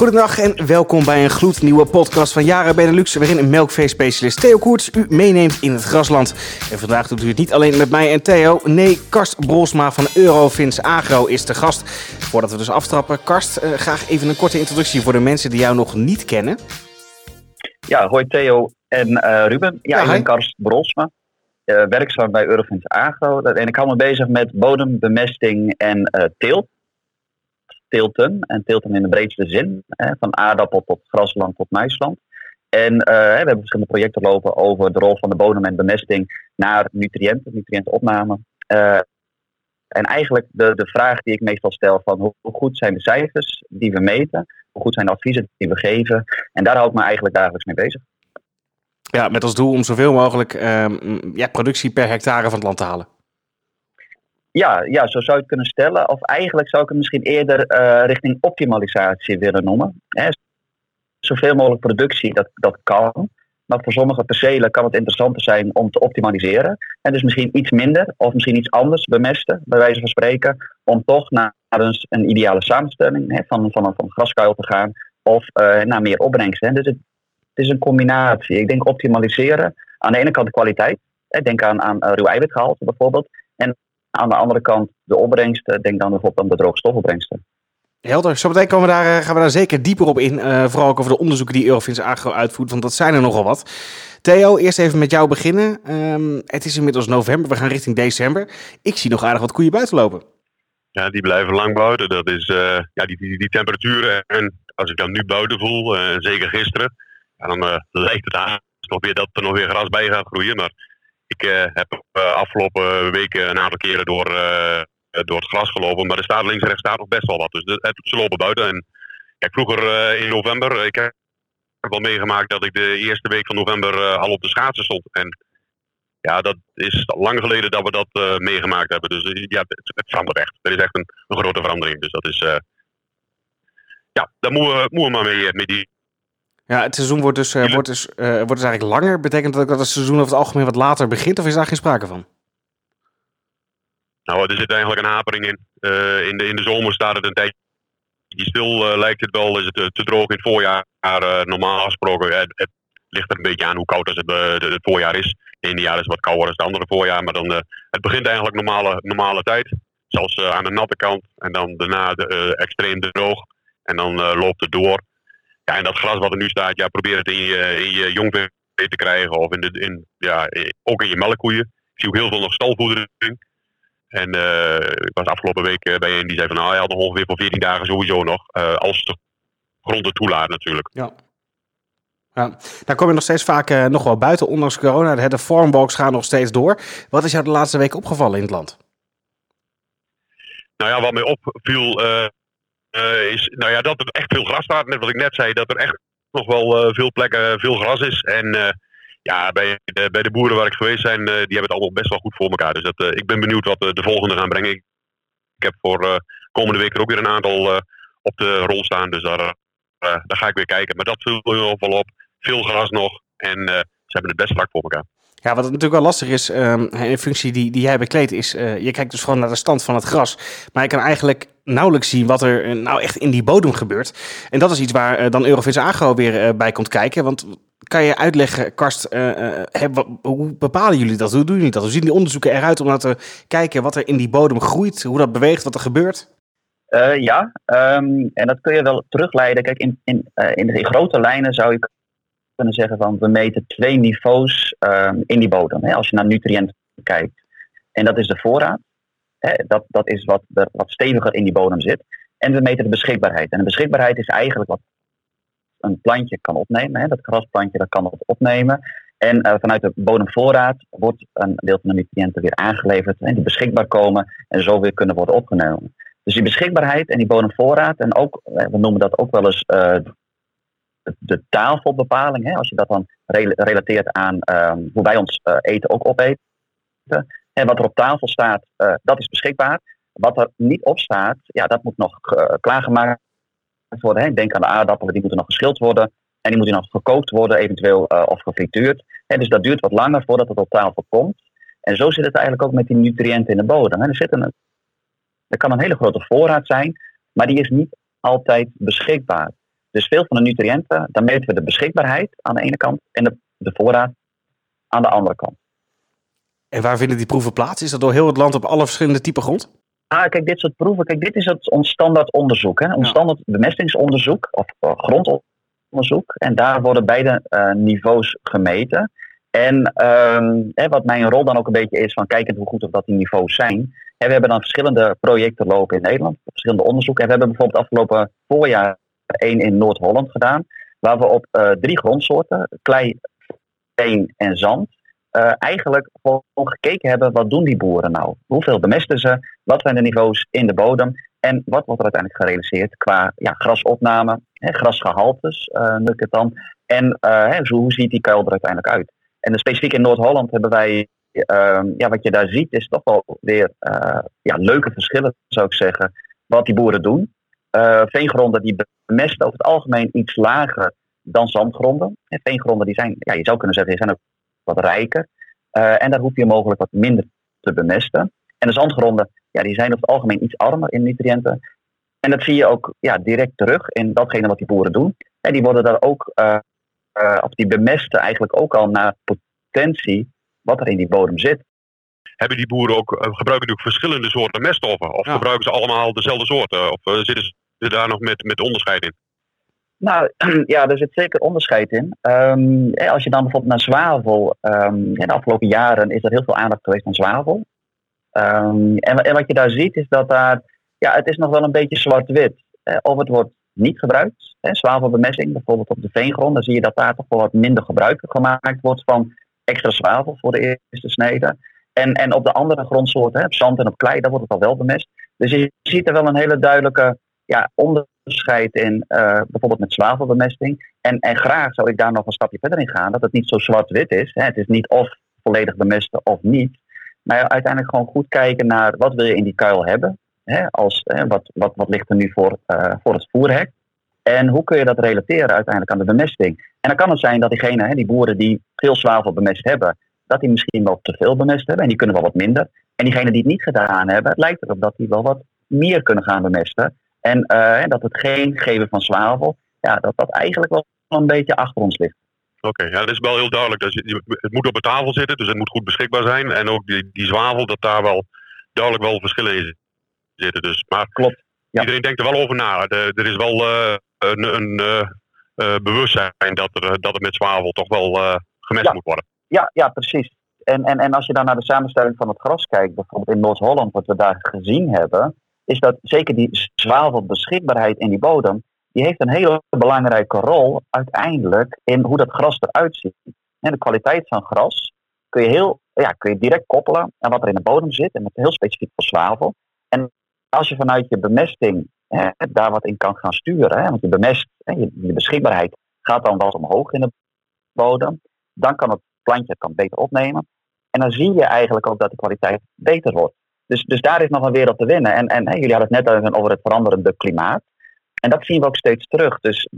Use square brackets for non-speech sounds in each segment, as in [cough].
Goedendag en welkom bij een gloednieuwe podcast van Jaren Benelux, waarin een melkveespecialist Theo Koerts u meeneemt in het grasland. En vandaag doet u het niet alleen met mij en Theo, nee, Karst Brolsma van Eurofins Agro is de gast. Voordat we dus aftrappen, Karst, uh, graag even een korte introductie voor de mensen die jou nog niet kennen. Ja, hoi Theo en uh, Ruben. Ja, ja ik ben Karst Brolsma, uh, werkzaam bij Eurofins Agro en ik hou me bezig met bodembemesting en teelt teelten. En teelten in de breedste zin. Hè, van aardappel tot grasland tot muisland. En uh, we hebben verschillende projecten lopen over de rol van de bodem en bemesting naar nutriënten, nutriëntenopname. Uh, en eigenlijk de, de vraag die ik meestal stel van hoe, goed zijn de cijfers die we meten? Hoe goed zijn de adviezen die we geven? En daar hou ik me eigenlijk dagelijks mee bezig. Ja, met als doel om zoveel mogelijk uh, ja, productie per hectare van het land te halen. Ja, ja, zo zou je het kunnen stellen. Of eigenlijk zou ik het misschien eerder uh, richting optimalisatie willen noemen. Hè. Zoveel mogelijk productie, dat, dat kan. Maar voor sommige percelen kan het interessanter zijn om te optimaliseren. En dus misschien iets minder of misschien iets anders bemesten, bij wijze van spreken. Om toch naar een, een ideale samenstelling hè, van, van, van graskuil te gaan. Of uh, naar meer opbrengst. Hè. Dus het, het, is een combinatie. Ik denk optimaliseren. Aan de ene kant de kwaliteit. Hè. Denk aan, aan uh, ruw eiwitgehalte bijvoorbeeld. En aan de andere kant de opbrengsten, denk dan bijvoorbeeld aan de droogstofopbrengsten. Helder. Zometeen komen we daar, eh, gaan we daar zeker dieper op in. Uh, vooral ook over de onderzoeken die Eurofins Agro uitvoert, want dat zijn er nogal wat. Theo, eerst even met jou beginnen. Um, het is inmiddels november, we gaan richting december. Ik zie nog aardig wat koeien buiten lopen. Ja, die blijven lang buiten. Dat is uh, ja, die, die, die, temperaturen. En als ik dan nu buiten voel, uh, zeker gisteren, ja, dan [laughs] lijkt het aan nog weer dat er nog weer gras bij gaat groeien. Maar ik uh, heb uh, afgelopen weken een aantal keren door, uh, door het gras gelopen. Maar er staat links en rechts staat nog best wel wat. Dus de, ze lopen buiten. En kijk, vroeger in november, ik heb wel meegemaakt dat ik de eerste week van november al op de schaatsen stond. En ja, dat is lang geleden dat we dat meegemaakt hebben. Dus ja, het, verandert echt. Er is echt een, grote verandering. Dus dat is, ja, daar moeten we, moeten maar mee, mee ja, het seizoen wordt dus, uh, wordt, dus, uh, wordt dus eigenlijk langer. Betekent dat ook dat het seizoen over het algemeen wat later begint? Of is daar geen sprake van? Nou, er zit eigenlijk een hapering in. Uh, in, de, in de zomer staat het een tijdje stil, lijkt het wel. Is het te droog in het voorjaar. normaal gesproken, het, het, ligt er een beetje aan hoe koud het, het voorjaar is. Het ene jaar is wat kouder dan het andere voorjaar. Maar dan, het begint eigenlijk normale, normale tijd. Zelfs aan de natte kant. En dan daarna de, extreem droog. En dan loopt het door. Ja, en dat gras wat er nu staat, ja, probeer het in je, in je jongvee te krijgen. Of in de, in, ja, ook in je melkkoeien. Ik zie ook heel veel nog stalvoedering. En uh, ik was afgelopen week uh, bij een die zei van nou, hij had nog ongeveer voor 14 dagen sowieso nog. Uh, als de grond het toelaat natuurlijk. Ja. Ja, daar kom je nog steeds vaak nog wel buiten, ondanks corona. De farmwalks gaan nog steeds door. Wat is jou de laatste week opgevallen in het land? Nou ja, wat mij opviel uh, is nou ja, dat er echt veel gras staat. Net wat ik net zei, dat er echt nog wel uh, veel plekken veel gras is. En ja, bij de, bij de boeren waar ik geweest ben, die hebben het allemaal best wel goed voor elkaar. Dus dat, ik ben benieuwd wat de volgende gaan brengen. Ik, heb voor komende week er ook weer een aantal op de rol staan. Dus daar, daar ga ik weer kijken. Maar dat viel ieder geval op. Veel gras nog. En ze hebben het best vlak voor elkaar. Ja, wat natuurlijk wel lastig is, um, in functie die, die jij bekleedt, is je kijkt dus gewoon naar de stand van het gras. Maar je kan eigenlijk nauwelijks zien wat er uh, nou echt in die bodem gebeurt. En dat is iets waar uh, dan Eurofins Agro weer bij komt kijken. Want kan je uitleggen, Karst, hoe bepalen jullie dat? Hoe doen jullie dat? Hoe zien die onderzoeken eruit om nou te kijken wat er in die bodem groeit, hoe dat beweegt, wat er gebeurt? ja, um, en dat kun je wel terugleiden. Kijk, in, in, in, in grote lijnen zou je kunnen zeggen van we meten twee niveaus um, in die bodem. Hè, als je naar nutriënten kijkt. En dat is de voorraad. Dat, dat is wat, er, wat steviger in die bodem zit. En we meten de beschikbaarheid. En de beschikbaarheid is eigenlijk wat een plantje kan opnemen. Hè. Dat grasplantje dat kan het opnemen. En uh, vanuit de bodemvoorraad wordt een deel van de nutriënten weer aangeleverd. En die beschikbaar komen en zo weer kunnen worden opgenomen. Dus die beschikbaarheid en die bodemvoorraad. En ook, we noemen dat ook wel eens uh, de tafelbepaling, hè, als je dat dan relateert aan um, hoe wij ons eten ook opeten. En wat er op tafel staat, uh, dat is beschikbaar. Wat er niet op staat, ja, dat moet nog uh, klaargemaakt worden. Hè. Denk aan de aardappelen, die moeten nog geschild worden. En die moeten nog gekookt worden, eventueel of gefrituurd. Hè, dus dat duurt wat langer voordat het op tafel komt. En zo zit het eigenlijk ook met die nutriënten in de bodem. Hè. Er, zit een, er kan een hele grote voorraad zijn, maar die is niet altijd beschikbaar. Dus veel van de nutriënten, dan meten we de beschikbaarheid aan de ene kant en de, de voorraad aan de andere kant. En waar vinden die proeven plaats? Is dat door heel het land op alle verschillende typen grond? Ah, kijk, dit soort proeven, kijk, dit is het, ons standaard onderzoek. Hè? Ons Ja. standaard bemestingsonderzoek of eh, grondonderzoek. En daar worden beide eh, niveaus gemeten. En ehm, wat mijn rol dan ook een beetje is van kijkend hoe goed of dat die niveaus zijn. Hè, we hebben dan verschillende projecten lopen in Nederland, verschillende onderzoeken. En we hebben bijvoorbeeld afgelopen voorjaar één in Noord-Holland gedaan. Waar we op eh, drie grondsoorten, klei, steen en zand, eh, eigenlijk gewoon gekeken hebben wat doen die boeren nou? Hoeveel bemesten ze? Wat zijn de niveaus in de bodem? En wat wordt er uiteindelijk gerealiseerd qua ja, grasopname, hè, grasgehaltes, eh noem ik het dan. En eh, hè, hoe ziet die kuil er uiteindelijk uit? En specifiek in Noord-Holland hebben wij, ehm, ja, wat je daar ziet, is toch wel weer ja, leuke verschillen, zou ik zeggen, wat die boeren doen. Veengronden die bemesten over het algemeen iets lager dan zandgronden. En veengronden die zijn, ja, je zou kunnen zeggen, die zijn ook wat rijker. Eh, en daar hoef je mogelijk wat minder te bemesten. En de zandgronden, ja, die zijn over het algemeen iets armer in nutriënten. En dat zie je ook ja, direct terug in datgene wat die boeren doen. En die worden daar ook, eh, eh, of die bemesten eigenlijk ook al naar potentie wat er in die bodem zit. Hebben die boeren ook, gebruiken die ook verschillende soorten meststoffen? Of Ja. gebruiken ze allemaal dezelfde soorten? Of zitten ze daar nog met, met onderscheid in? Nou [clears throat] ja, er zit zeker onderscheid in. Ehm, als je dan bijvoorbeeld naar zwavel. ehm, in de afgelopen jaren is er heel veel aandacht geweest aan zwavel. Ehm, en, wa- en wat je daar ziet is dat daar. Ja, het is nog wel een beetje zwart-wit. Of het wordt niet gebruikt. Hè, zwavelbemesting, bijvoorbeeld op de veengrond. Dan zie je dat daar toch wel wat minder gebruik gemaakt wordt van extra zwavel voor de eerste snede. En, en op de andere grondsoorten, hè, op zand en op klei, daar wordt het al wel bemest. Dus je ziet er wel een hele duidelijke ja, onderscheid in, eh, bijvoorbeeld met zwavelbemesting. En, en graag zou ik daar nog een stapje verder in gaan, dat het niet zo zwart-wit is. Hè. Het is niet of volledig bemesten of niet. Maar uiteindelijk gewoon goed kijken naar wat wil je in die kuil hebben. Hè, als, hè, wat, wat, wat ligt er nu voor, eh, voor het voerhek? En hoe kun je dat relateren uiteindelijk aan de bemesting? En dan kan het zijn dat diegene, hè, die boeren die veel zwavel bemest hebben, dat die misschien wel te veel bemest hebben en die kunnen wel wat minder. En diegenen die het niet gedaan hebben, het lijkt erop dat die wel wat meer kunnen gaan bemesten. En eh, dat het geen geven van zwavel, ja, dat dat eigenlijk wel een beetje achter ons ligt. Oké, ja, dat is wel heel duidelijk. Dus het moet op de tafel zitten, dus het moet goed beschikbaar zijn. En ook die, die zwavel, dat daar wel duidelijk wel verschillen in zitten. Dus, maar Klopt, ja. iedereen denkt er wel over na. Er, er is wel eh, een, een eh, bewustzijn dat, er, dat het met zwavel toch wel gemest Ja. moet worden. Ja, ja precies. En, en, en als je dan naar de samenstelling van het gras kijkt, bijvoorbeeld in Noord-Holland, wat we daar gezien hebben, is dat zeker die zwavelbeschikbaarheid in die bodem, die heeft een hele belangrijke rol uiteindelijk in hoe dat gras eruit ziet. En de kwaliteit van gras kun je, heel, ja, kun je direct koppelen aan wat er in de bodem zit, en met heel specifiek voor zwavel. En als je vanuit je bemesting daar wat in kan gaan sturen, hè, want je bemest, hè, je, je beschikbaarheid gaat dan wat omhoog in de bodem, dan kan het plantje het kan beter opnemen. En dan zie je eigenlijk ook dat de kwaliteit beter wordt. Dus, dus daar is nog een wereld te winnen. En, en jullie hadden het net over het veranderende klimaat. En dat zien we ook steeds terug. Dus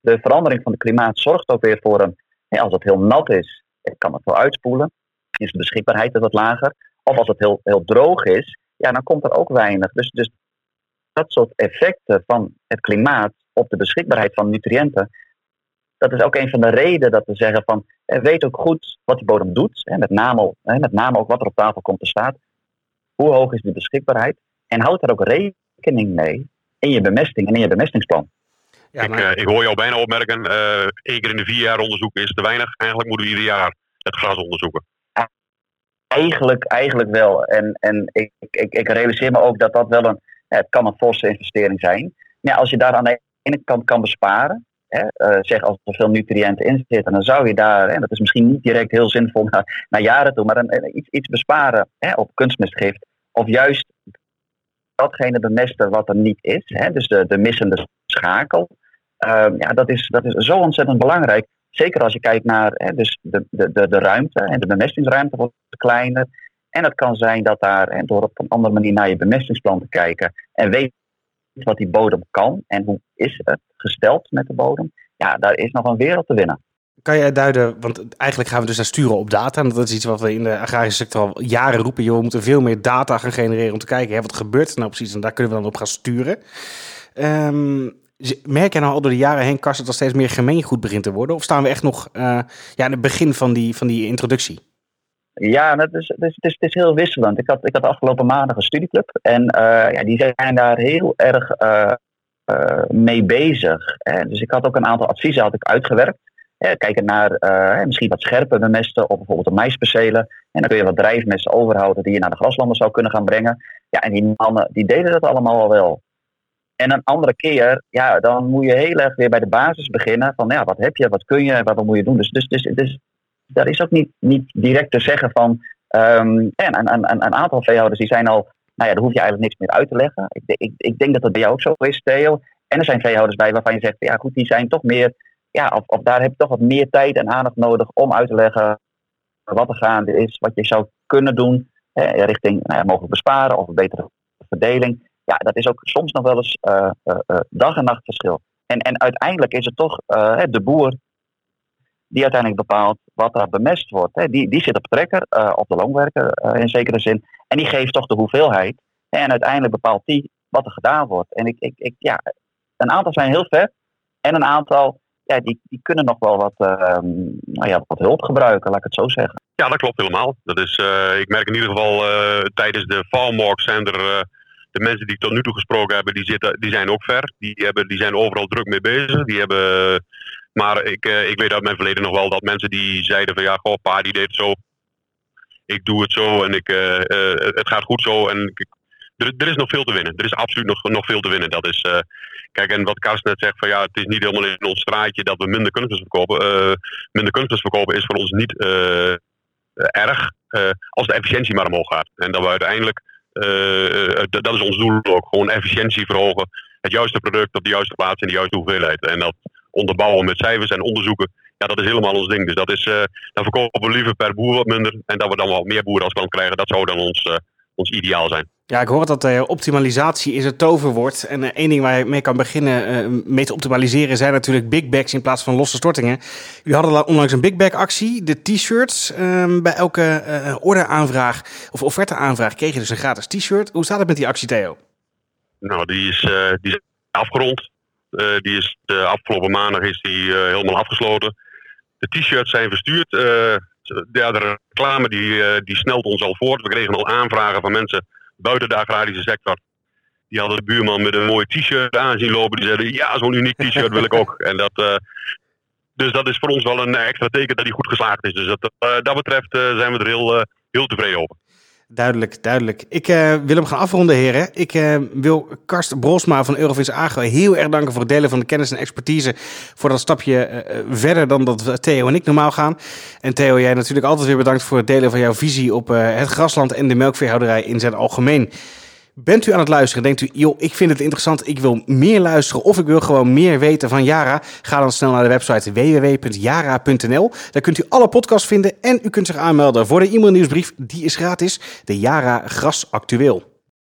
de verandering van het klimaat zorgt ook weer voor een, als het heel nat is, kan het wel uitspoelen. Is de beschikbaarheid wat lager. Of als het heel, heel droog is, ja, dan komt er ook weinig. Dus, dus dat soort effecten van het klimaat op de beschikbaarheid van nutriënten, dat is ook een van de redenen dat we zeggen van weet ook goed wat die bodem doet. Met, name, met name ook wat er op tafel komt te staan. Hoe hoog is die beschikbaarheid? En houd daar ook rekening mee in je bemesting en in je bemestingsplan. Ja, ik, maar, eh, ik hoor jou bijna opmerken, eh één keer in de vier jaar onderzoeken is te weinig. Eigenlijk moeten we ieder jaar het gras onderzoeken. Eigenlijk, eigenlijk wel. En, en ik, ik, ik realiseer me ook dat dat wel een, het kan een forse investering zijn. Maar ja, als je daar aan de ene kant kan besparen, hè, eh, zeg als er veel nutriënten in zitten, dan zou je daar, en dat is misschien niet direct heel zinvol [laughs] naar, naar jaren toe, maar een, een- iets, iets besparen hè, op kunstmestgift. Of juist datgene bemesten wat er niet is, hè, dus de, de missende schakel. Ehm, ja, dat is, dat is zo ontzettend belangrijk. Zeker als je kijkt naar hè, dus de, de, de, de ruimte en de bemestingsruimte wordt kleiner. En het kan zijn dat daar, hè, door op een andere manier naar je bemestingsplan te kijken en weet wat die bodem kan en hoe is het gesteld met de bodem, ja, daar is nog een wereld te winnen. Kan je duiden, want eigenlijk gaan we dus naar sturen op data. En dat is iets wat we in de agrarische sector al jaren roepen. Joh, we moeten veel meer data gaan genereren om te kijken, hè, wat gebeurt er nou precies? En daar kunnen we dan op gaan sturen. Ehm, merk je nou al door de jaren heen, Karsten, dat steeds meer gemeengoed begint te worden? Of staan we echt nog uh, ja, aan het begin van die, van die introductie? Ja, het is, het, is, het, is, heel wisselend. Ik had, ik had afgelopen maandag een studieclub en uh, ja, die zijn daar heel erg uh, mee bezig. Dus ik had ook een aantal adviezen had ik uitgewerkt. Kijken naar misschien wat scherper bemesten of bijvoorbeeld de maispercelen. En dan kun je wat drijfmessen overhouden die je naar de graslanden zou kunnen gaan brengen. Ja, en die mannen die deden dat allemaal al wel. En een andere keer, ja, dan moet je heel erg weer bij de basis beginnen. Van ja, wat heb je, wat kun je, wat moet je doen. Dus, dus, dus, dus daar is ook niet, niet direct te zeggen van. Um, en een, een, een aantal veehouders die zijn al, nou ja, daar hoef je eigenlijk niks meer uit te leggen. Ik, ik, ik denk dat dat bij jou ook zo is, Theo. En er zijn veehouders bij waarvan je zegt, ja goed, die zijn toch meer, ja, of, of daar heb je toch wat meer tijd en aandacht nodig om uit te leggen wat er gaande is, wat je zou kunnen doen eh, richting nou ja, mogelijk besparen of een betere verdeling ja, dat is ook soms nog wel eens uh, uh, dag en nacht verschil. En, en uiteindelijk is het toch de boer die uiteindelijk bepaalt wat er bemest wordt. Hè. Die, die zit op trekker, op de loonwerker in zekere zin. En die geeft toch de hoeveelheid. En uiteindelijk bepaalt die wat er gedaan wordt. En ik, ik, ik, ja, een aantal zijn heel ver. En een aantal ja, die, kunnen nog wel wat, uh, nou ja, wat hulp gebruiken, laat ik het zo zeggen. Ja, dat klopt helemaal. Dat is, uh, ik merk in ieder geval uh, tijdens de farmwalks zijn er de mensen die ik tot nu toe gesproken heb, die, zitten, die zijn ook ver. Die, hebben, die zijn overal druk mee bezig. Die hebben, maar ik, eh, ik weet uit mijn verleden nog wel dat mensen die zeiden van ja, goh, pa die deed het zo. Ik doe het zo en ik, het gaat goed zo. En ik, er, er, is nog veel te winnen. Er is absoluut nog, nog veel te winnen. Dat is, kijk, en wat Karsten net zegt van ja, het is niet helemaal in ons straatje dat we minder kunstmest verkopen. minder kunstmest verkopen is voor ons niet erg als de efficiëntie maar omhoog gaat. En dat we uiteindelijk eh, eh, dat is ons doel ook. Gewoon efficiëntie verhogen. Het juiste product op de juiste plaats in de juiste hoeveelheid. En dat onderbouwen met cijfers en onderzoeken. Ja, dat is helemaal ons ding. Dus dat is, dan verkopen we liever per boer wat minder. En dat we dan wat meer boeren als klant krijgen. Dat zou dan ons, ons ideaal zijn. Ja, ik hoor dat uh, optimalisatie is het toverwoord. En uh, één ding waar je mee kan beginnen uh, mee te optimaliseren zijn natuurlijk big bags in plaats van losse stortingen. U hadden onlangs een big bag actie, de t-shirts. Um, bij elke ordeaanvraag of offerteaanvraag kreeg je dus een gratis t-shirt. Hoe staat het met die actie, Theo? Nou, die is, die is afgerond. die is afgelopen maandag is die helemaal afgesloten. De t-shirts zijn verstuurd. Ja, de reclame die, die snelt ons al voort. We kregen al aanvragen van mensen buiten de agrarische sector. Die hadden de buurman met een mooi t-shirt aanzien lopen. Die zeiden, ja, zo'n uniek t-shirt wil ik ook. [laughs] En dat, uh, dus dat is voor ons wel een extra teken dat hij goed geslaagd is. Dus dat, uh, dat betreft uh, zijn we er heel, heel tevreden over. Duidelijk, duidelijk. Ik wil hem gaan afronden, heren. Ik wil Karst Brosma van Eurovins Agro heel erg danken voor het delen van de kennis en expertise. Voor dat stapje verder dan dat Theo en ik normaal gaan. En Theo, jij natuurlijk altijd weer bedankt voor het delen van jouw visie op het grasland en de melkveehouderij in zijn algemeen. Bent u aan het luisteren? Denkt u, joh, ik vind het interessant, ik wil meer luisteren of ik wil gewoon meer weten van Yara? Ga dan snel naar de website www.yara.nl. Daar kunt u alle podcasts vinden en u kunt zich aanmelden voor de e-mailnieuwsbrief. Die is gratis, de Yara Gras Actueel.